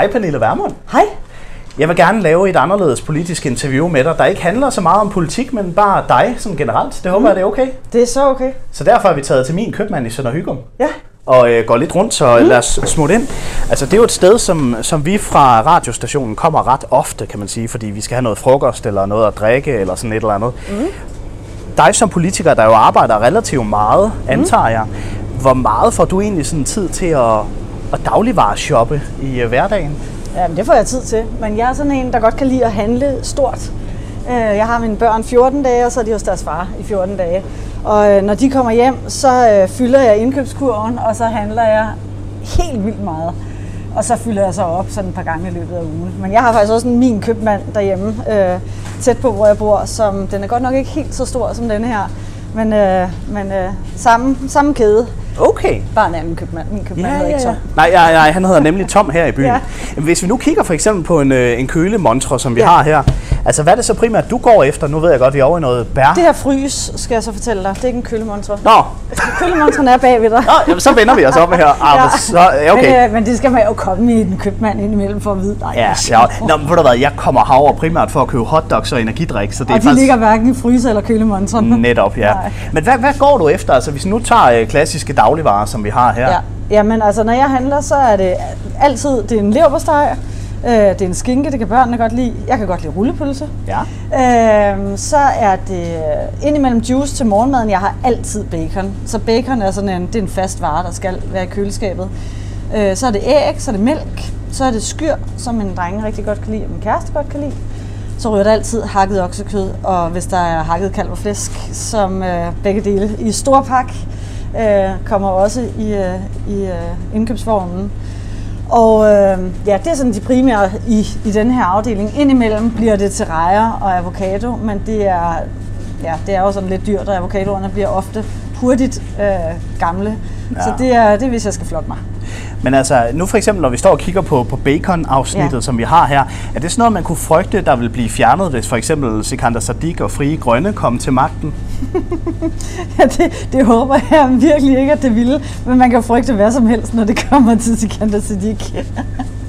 Hej Pernille Vermund. Hej. Jeg vil gerne lave et anderledes politisk interview med dig, der ikke handler så meget om politik, men bare dig som generelt. Det håber mm. jeg, det er okay. Det er så okay. Så derfor er vi taget til min købmand i Sønder Hygum. Ja. Og øh, går lidt rundt, så mm. lad os smutte ind. Altså, det er jo et sted, som, som vi fra radiostationen kommer ret ofte, kan man sige, fordi vi skal have noget frokost eller noget at drikke eller sådan et eller andet. Mm. Dig som politiker, der jo arbejder relativt meget, mm. antager jeg. Hvor meget får du egentlig sådan tid til at, og dagligvareshoppe i øh, hverdagen? Jamen, det får jeg tid til. Men jeg er sådan en, der godt kan lide at handle stort. Øh, jeg har mine børn 14 dage, og så er de hos deres far i 14 dage. Og øh, når de kommer hjem, så fylder jeg indkøbskurven, og så handler jeg helt vildt meget. Og så fylder jeg så op sådan et par gange i løbet af ugen. Men jeg har faktisk også en min købmand derhjemme, øh, tæt på hvor jeg bor, som den er godt nok ikke helt så stor som denne her. Men, øh, men øh, samme, samme kæde. Okay. Bare en anden købmand. Min købmand hedder ikke Tom. Nej, nej, nej, han hedder nemlig Tom her i byen. Ja. ja. Hvis vi nu kigger for eksempel på en, øh, en kølemontre, som vi Ja. har her. Altså, hvad er det så primært, du går efter? Nu ved jeg godt, vi er over i noget bær. Det her frys, skal jeg så fortælle dig, det er ikke en kølemontre. Nå, Kølemontren er bagved dig. Nå jamen, så vender vi os op her. Ah, ja. så, okay. men, øh, men det skal man jo komme i den købmand indimellem for at vide. Nej, Ja, ja. Nå, men ved du hvad, jeg kommer herover primært for at købe hotdogs og energidrik, så det og er de faktisk ligger hverken i fryser eller kølemontren. netop, ja. Nej. Men hvad, hvad går du efter? Altså, hvis vi nu tager øh, klassiske dagligvarer, som vi har her. Ja. Jamen altså, når jeg handler, så er det altid, det er en leverpostej, øh, det er en skinke, det kan børnene godt lide. Jeg kan godt lide rullepølse. Ja. Øhm, så er det øh, indimellem juice til morgenmaden. Jeg har altid bacon. Så bacon er sådan en, det er en fast vare, der skal være i køleskabet. Øh, så er det æg, så er det mælk, så er det skyr, som min drenge rigtig godt kan lide, og min kæreste godt kan lide. Så ryger der altid hakket oksekød, og hvis der er hakket kalv og flæsk, som øh, begge dele i stor pak, øh, kommer også i, øh, i øh, indkøbsvognen. Og øh, ja, det er sådan de primære i, i den her afdeling. Indimellem bliver det til rejer og avocado, men det er, ja, det er jo sådan lidt dyrt, og avocadoerne bliver ofte hurtigt øh, gamle. Ja. Så det er, det er, hvis jeg skal flotte mig. Men altså, nu for eksempel, når vi står og kigger på, på bacon-afsnittet, ja. Som vi har her, er det sådan noget, man kunne frygte, der vil blive fjernet, hvis for eksempel Sikander Sadiq og Frie Grønne kom til magten? Ja, det, det håber jeg virkelig ikke, at det ville. Men man kan frygte hvad som helst, når det kommer til Sikander Siddiq.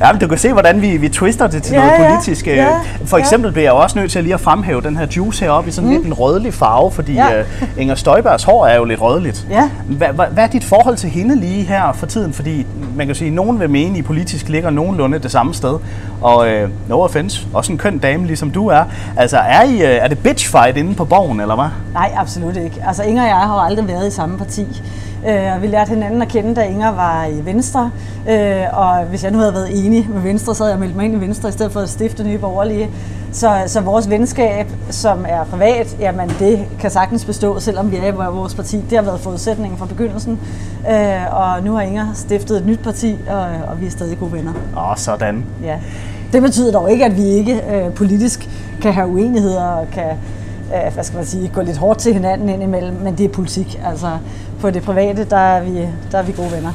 Ja, men du kan se, hvordan vi, vi twister det til Ja, noget ja, politisk. øh. ja, For ja. eksempel bliver jeg også nødt til lige at fremhæve den her juice heroppe i sådan mm. lidt en rødlig farve, fordi ja. Ja. uh, Inger Støjbergs hår er jo lidt rødligt. Ja. Hvad, hvad, hvad er dit forhold til hende lige her for tiden? Fordi man kan sige, at nogen vil mene, at I politisk ligger nogenlunde det samme sted. Og uh, no offense, også en køn dame, ligesom du er. Altså, er, I, uh, er det bitch fight inde på borgen, eller hvad? Nej, absolut ikke. Altså Inger og jeg har jo aldrig været i samme parti. Øh, vi lærte hinanden at kende, da Inger var i Venstre. Øh, og hvis jeg nu havde været enig med Venstre, så havde jeg meldt mig ind i Venstre, i stedet for at stifte nye borgerlige. Så, så vores venskab, som er privat, jamen det kan sagtens bestå, selvom vi er i vores parti. Det har været forudsætningen fra begyndelsen. Øh, og nu har Inger stiftet et nyt parti, og, og vi er stadig gode venner. Åh, sådan. Ja. Det betyder dog ikke, at vi ikke øh, politisk kan have uenigheder og kan øh, hvad skal man sige, gå lidt hårdt til hinanden indimellem, men det er politik. Altså på det private, der er vi, der er vi gode venner.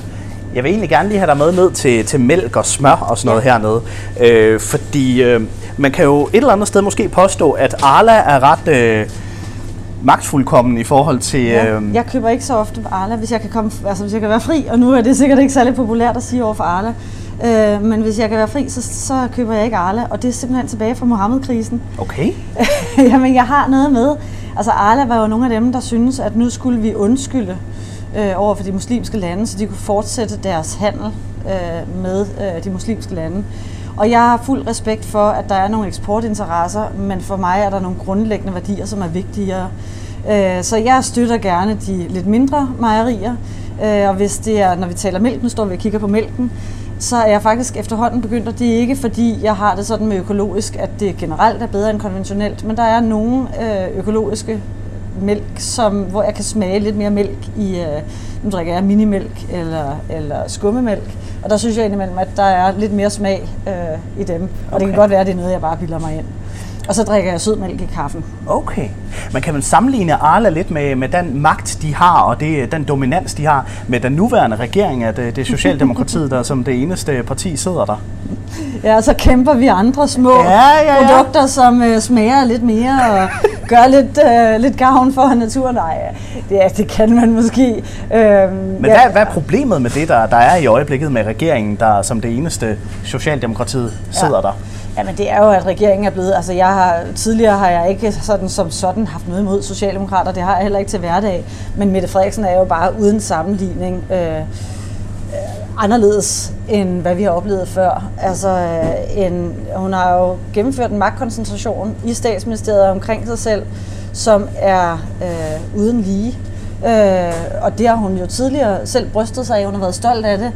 Jeg vil egentlig gerne lige have dig med ned til, til mælk og smør og sådan noget ja. hernede. Øh, fordi øh, man kan jo et eller andet sted måske påstå, at Arla er ret øh, magtfuldkommen i forhold til... Ja, Øh, jeg køber ikke så ofte på Arla, hvis jeg kan, komme, altså, hvis jeg kan være fri, og nu er det sikkert ikke særlig populært at sige over for Arla, øh, men hvis jeg kan være fri, så, så køber jeg ikke Arla, og det er simpelthen tilbage fra Mohammed-krisen. Okay. Jamen, jeg har noget med. Altså, Arla var jo nogle af dem, der synes, at nu skulle vi undskylde øh, over for de muslimske lande, så de kunne fortsætte deres handel øh, med øh, de muslimske lande. Og jeg har fuld respekt for, at der er nogle eksportinteresser, men for mig er der nogle grundlæggende værdier, som er vigtigere. Øh, så jeg støtter gerne de lidt mindre mejerier, øh, og hvis det er, når vi taler mælk, nu står vi og kigger på mælken, så er jeg faktisk efterhånden begyndt, og det er ikke fordi, jeg har det sådan med økologisk, at det generelt er bedre end konventionelt, men der er nogle øh, økologiske mælk, som, hvor jeg kan smage lidt mere mælk i, øh, nu drikker jeg minimælk eller, eller skummemælk, og der synes jeg indimellem, at der er lidt mere smag øh, i dem, og okay. det kan godt være, at det er noget, jeg bare bilder mig ind. Og så drikker jeg sødmælk i kaffen. Okay. Man kan vel sammenligne Arla lidt med, med den magt, de har, og det, den dominans, de har med den nuværende regering af det, det Socialdemokratiet, der som det eneste parti sidder der. Ja, og så kæmper vi andre små Ja, ja, ja. produkter, som øh, smager lidt mere, og gøre lidt, øh, lidt gavn for naturen. Nej, det, er, det kan man måske. Øhm, Men ja. hvad, hvad er problemet med det, der, der er i øjeblikket med regeringen, der som det eneste Socialdemokratiet sidder ja. der? Jamen det er jo, at regeringen er blevet, altså jeg har, tidligere har jeg ikke sådan som sådan haft noget imod Socialdemokrater, det har jeg heller ikke til hverdag, men Mette Frederiksen er jo bare uden sammenligning øh, øh, anderledes, end hvad vi har oplevet før. Altså, øh, en, hun har jo gennemført en magtkoncentration i statsministeriet omkring sig selv, som er øh, uden lige. Øh, og det har hun jo tidligere selv brystet sig af, hun har været stolt af det.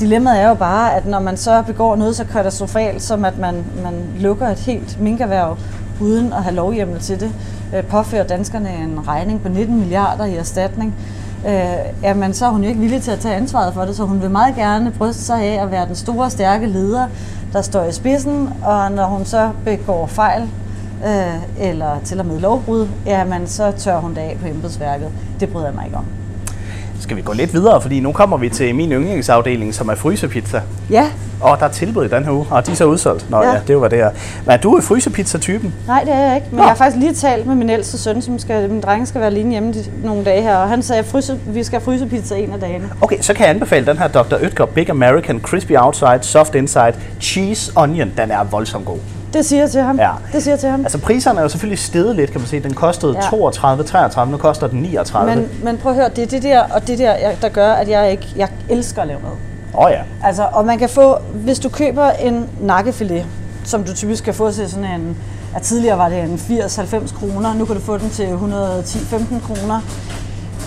Dilemmaet er jo bare, at når man så begår noget så katastrofalt, som at man, man lukker et helt minkerhverv uden at have lovhjemmel til det, øh, påfører danskerne en regning på 19 milliarder i erstatning, øh, jamen så er hun jo ikke villig til at tage ansvaret for det, så hun vil meget gerne bryste sig af at være den store, stærke leder, der står i spidsen, og når hun så begår fejl, øh, eller til og med lovbrud, jamen så tør hun det af på embedsværket. Det bryder jeg mig ikke om. Skal vi gå lidt videre, fordi nu kommer vi til min yndlingsafdeling, som er frysepizza. Ja. Og der er tilbud i den her uge, og de er så udsolgt. Nå ja, ja det var det her. Men er du frysepizza-typen? Nej, det er jeg ikke. Men Nå. jeg har faktisk lige talt med min ældste søn, som skal, min dreng skal være alene hjemme de, nogle dage her, og han sagde, at vi skal have frysepizza en af dagene. Okay, så kan jeg anbefale den her Dr. Oetker Big American Crispy Outside, Soft Inside, Cheese Onion. Den er voldsomt god. Det siger jeg til ham. Ja. Det siger jeg til ham. Altså priserne er jo selvfølgelig steget lidt, kan man sige. Den kostede ja. 32, 33, nu koster den 39. Men, men prøv at høre, det er det der, og det der, der gør, at jeg ikke, jeg elsker at lave mad. Åh oh, ja. Altså, og man kan få, hvis du køber en nakkefilet, som du typisk kan få til sådan en, at tidligere var det en 80-90 kroner, nu kan du få den til 110-15 kroner.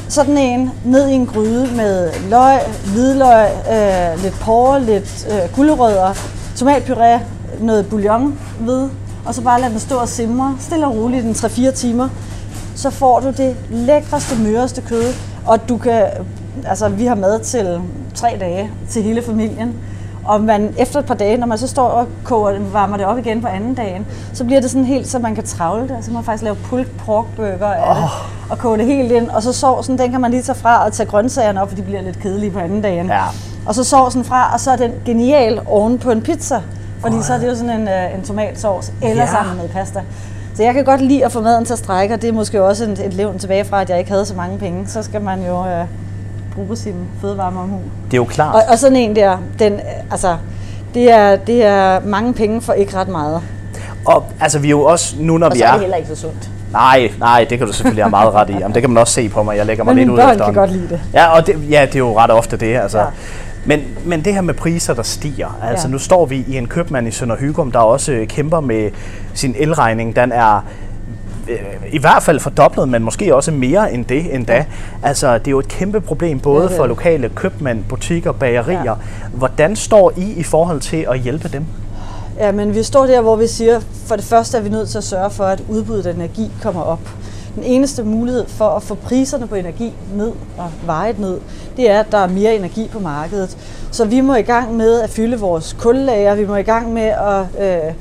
Sådan en ned i en gryde med løg, hvidløg, øh, lidt porre, lidt øh, gulerødder, tomatpuré, noget bouillon ved, og så bare lade den stå og simre stille og roligt en 3-4 timer. Så får du det lækreste, møreste kød, og du kan, altså vi har mad til tre dage til hele familien. Og man, efter et par dage, når man så står og koger, varmer det op igen på anden dagen, så bliver det sådan helt, så man kan travle det. Så man faktisk lave pulled pork burger af oh. det, og koge det helt ind. Og så sovsen, den kan man lige tage fra og tage grøntsagerne op, for de bliver lidt kedelige på anden dagen. Ja. Og så sovsen fra, og så er den genial oven på en pizza. Fordi oh. så er det jo sådan en, øh, en tomatsovs, eller ja. sammen med pasta. Så jeg kan godt lide at få maden til at strække, og det er måske også et, et levn tilbage fra, at jeg ikke havde så mange penge. Så skal man jo øh, bruge sin fødevare med Det er jo klart. Og, og sådan en der, den, øh, altså, det er, det er mange penge for ikke ret meget. Og altså, vi er jo også, nu når og vi er... Og så er det heller ikke så sundt. Nej, nej, det kan du selvfølgelig have meget ret i. Jamen, det kan man også se på mig. Jeg lægger mig Men lidt ud efter. Men kan godt lide det. Ja, og det, ja, det er jo ret ofte det. Altså. Ja. Men, men det her med priser, der stiger. Altså ja. nu står vi i en købmand i Sønder Hygum, der også kæmper med sin elregning. Den er øh, i hvert fald fordoblet, men måske også mere end det endda. Ja. Altså, det er jo et kæmpe problem både ja, for lokale købmænd, butikker, bagerier. Ja. Hvordan står I i forhold til at hjælpe dem? Ja, men vi står der, hvor vi siger, for det første er vi nødt til at sørge for, at udbuddet af energi kommer op. Den eneste mulighed for at få priserne på energi ned og vejet ned, det er, at der er mere energi på markedet. Så vi må i gang med at fylde vores kullager, vi må i gang med at øh,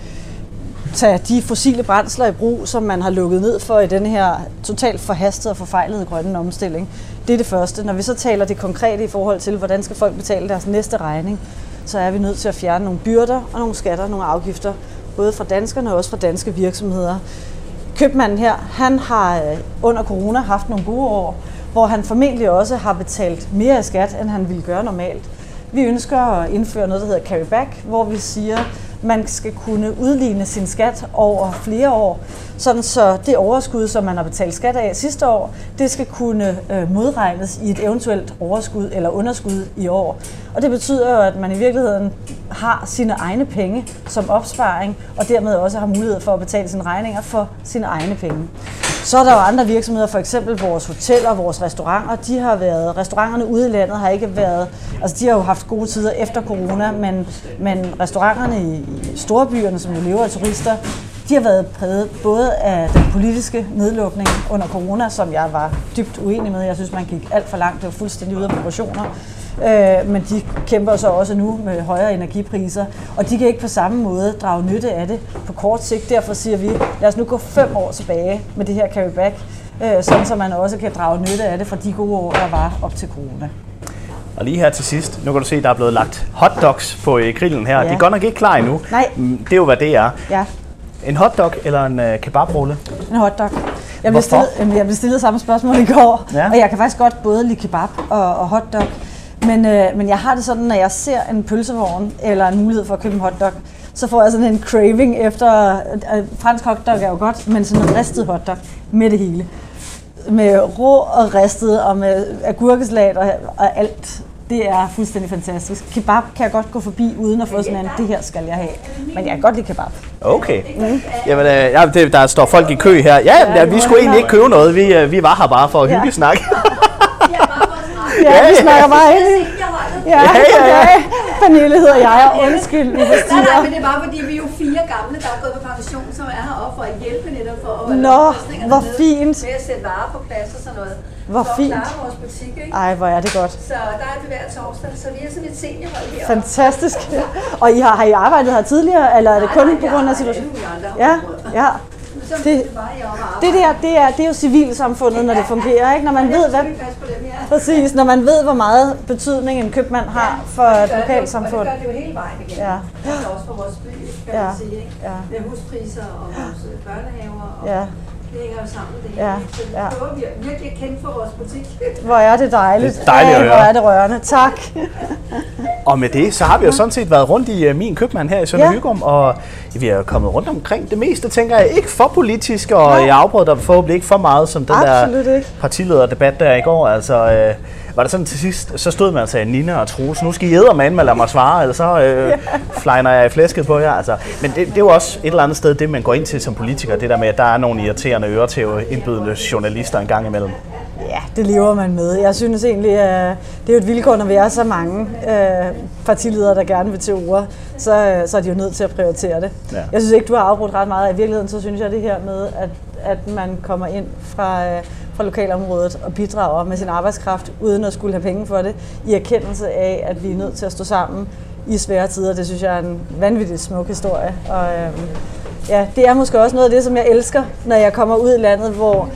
tage de fossile brændsler i brug, som man har lukket ned for i den her totalt forhastede og forfejlede grønne omstilling. Det er det første. Når vi så taler det konkrete i forhold til, hvordan skal folk betale deres næste regning, så er vi nødt til at fjerne nogle byrder og nogle skatter, nogle afgifter, både fra danskerne og også fra danske virksomheder. Købmanden her, han har øh, under corona haft nogle gode år, hvor han formentlig også har betalt mere skat, end han ville gøre normalt. Vi ønsker at indføre noget, der hedder carryback, hvor vi siger, man skal kunne udligne sin skat over flere år, sådan så det overskud, som man har betalt skat af sidste år, det skal kunne øh, modregnes i et eventuelt overskud eller underskud i år. Og det betyder jo, at man i virkeligheden har sine egne penge som opsparing, og dermed også har mulighed for at betale sine regninger for sine egne penge. Så er der jo andre virksomheder, for eksempel vores hoteller, vores restauranter, de har været, restauranterne ude i landet har ikke været, altså de har jo haft gode tider efter corona, men, men restauranterne i, i storbyerne, som jo lever af turister, de har været præget både af den politiske nedlukning under corona, som jeg var dybt uenig med. Jeg synes, man gik alt for langt. Det var fuldstændig ude af proportioner. Øh, men de kæmper så også nu med højere energipriser, og de kan ikke på samme måde drage nytte af det på kort sigt. Derfor siger vi, lad os nu gå fem år tilbage med det her carryback, øh, sådan så man også kan drage nytte af det fra de gode år, der var op til corona. Og lige her til sidst, nu kan du se, der er blevet lagt hotdogs på øh, grillen her. Ja. De er godt nok ikke klar endnu. Nej. Mm, det er jo, hvad det er. Ja. En hotdog eller en uh, kebabrulle? En hotdog. Jeg blev, stillet, jeg blev stillet samme spørgsmål i går, ja. og jeg kan faktisk godt både lide kebab og, og hotdog. Men, øh, men jeg har det sådan, når jeg ser en pølsevogn eller en mulighed for at købe en hotdog, så får jeg sådan en craving efter... Øh, fransk hotdog er jo godt, men sådan en ristet hotdog med det hele. Med rå og ristet og med agurkesalat og, og alt. Det er fuldstændig fantastisk. Kebab kan jeg godt gå forbi uden at få sådan en, det her skal jeg have. Men jeg kan godt lide kebab. Okay. Mm. Jamen, øh, ja, det, der står folk i kø her. Ja, ja, ja vi skulle egentlig ikke købe noget. Vi, øh, vi var her bare for at Ja. hygge snak. Ja, Ja, vi snakker bare ind i. Ja, Ja, ja. Pernille hedder jeg, og undskyld, vi Nej, nej, forstyrrer. men det er bare fordi, vi er jo fire gamle, der er gået på pension, som er heroppe for at hjælpe netop for at Nå, hvor fint. Med at sætte varer på plads og sådan noget. Hvor for fint. at klare vores butik, ikke? Ej, hvor er det godt. Så der er det hver torsdag, så vi er sådan et seniorhold her. Fantastisk. Og I har, har I arbejdet her tidligere, eller er det kun på grund af situationen? Ja, ja. Det- det, der, det er, det er jo civilsamfundet, når det fungerer, ikke? Når man ved, hvad, præcis, når man ved, hvor meget betydning en købmand har for et lokalsamfund. Og det gør det jo hele vejen igen. Ja. Altså også for vores by, kan Ja. man sige, ikke? Ja. Med huspriser og vores øh, børnehaver. Og. Det hænger jo sammen, det Ja, hele. ikke? Så vi ja. prøver vi virkelig at kende for vores butik. Hvor er det dejligt. Det er dejligt at Ej, hvor høre. er det rørende. Tak. Og med det, så har vi jo sådan set været rundt i uh, min købmand her i Sønder Ja. Hygum, og vi er kommet rundt omkring det meste, tænker jeg. Ikke for politisk, og Nej. jeg afbrød dig forhåbentlig ikke for meget, som den Absolut der ikke. partilederdebat der i går. Altså, øh, var det sådan til sidst, så stod man og sagde, Nina og Troels, nu skal I æde med lade mig svare, eller så øh, flyner jeg i flæsket på jer. Altså, men det, det, er jo også et eller andet sted, det man går ind til som politiker, det der med, at der er nogle irriterende ører til indbydende journalister en gang imellem. Ja, det lever man med. Jeg synes egentlig, at det er jo et vilkår, når vi er så mange øh, partiledere, der gerne vil til ord, så, øh, så er de jo nødt til at prioritere det. Ja. Jeg synes ikke, du har afbrudt ret meget. I virkeligheden så synes jeg det her med, at, at man kommer ind fra, øh, fra lokalområdet og bidrager med sin arbejdskraft, uden at skulle have penge for det, i erkendelse af, at vi er nødt til at stå sammen i svære tider. Det synes jeg er en vanvittigt smuk historie. Og, øh, ja, det er måske også noget af det, som jeg elsker, når jeg kommer ud i landet, hvor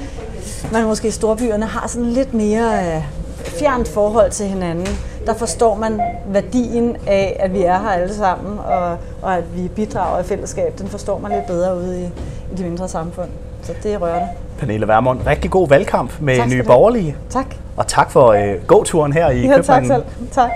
man måske i storbyerne har sådan lidt mere øh, fjernt forhold til hinanden. Der forstår man værdien af, at vi er her alle sammen, og, og at vi bidrager i fællesskab. Den forstår man lidt bedre ude i, i de mindre samfund. Så det er rørende. Pernille Vermund, rigtig god valgkamp med Tak Nye. Borgerlige. Tak. Og tak for øh, gåturen her i Ja, tak købmanden. selv. Tak.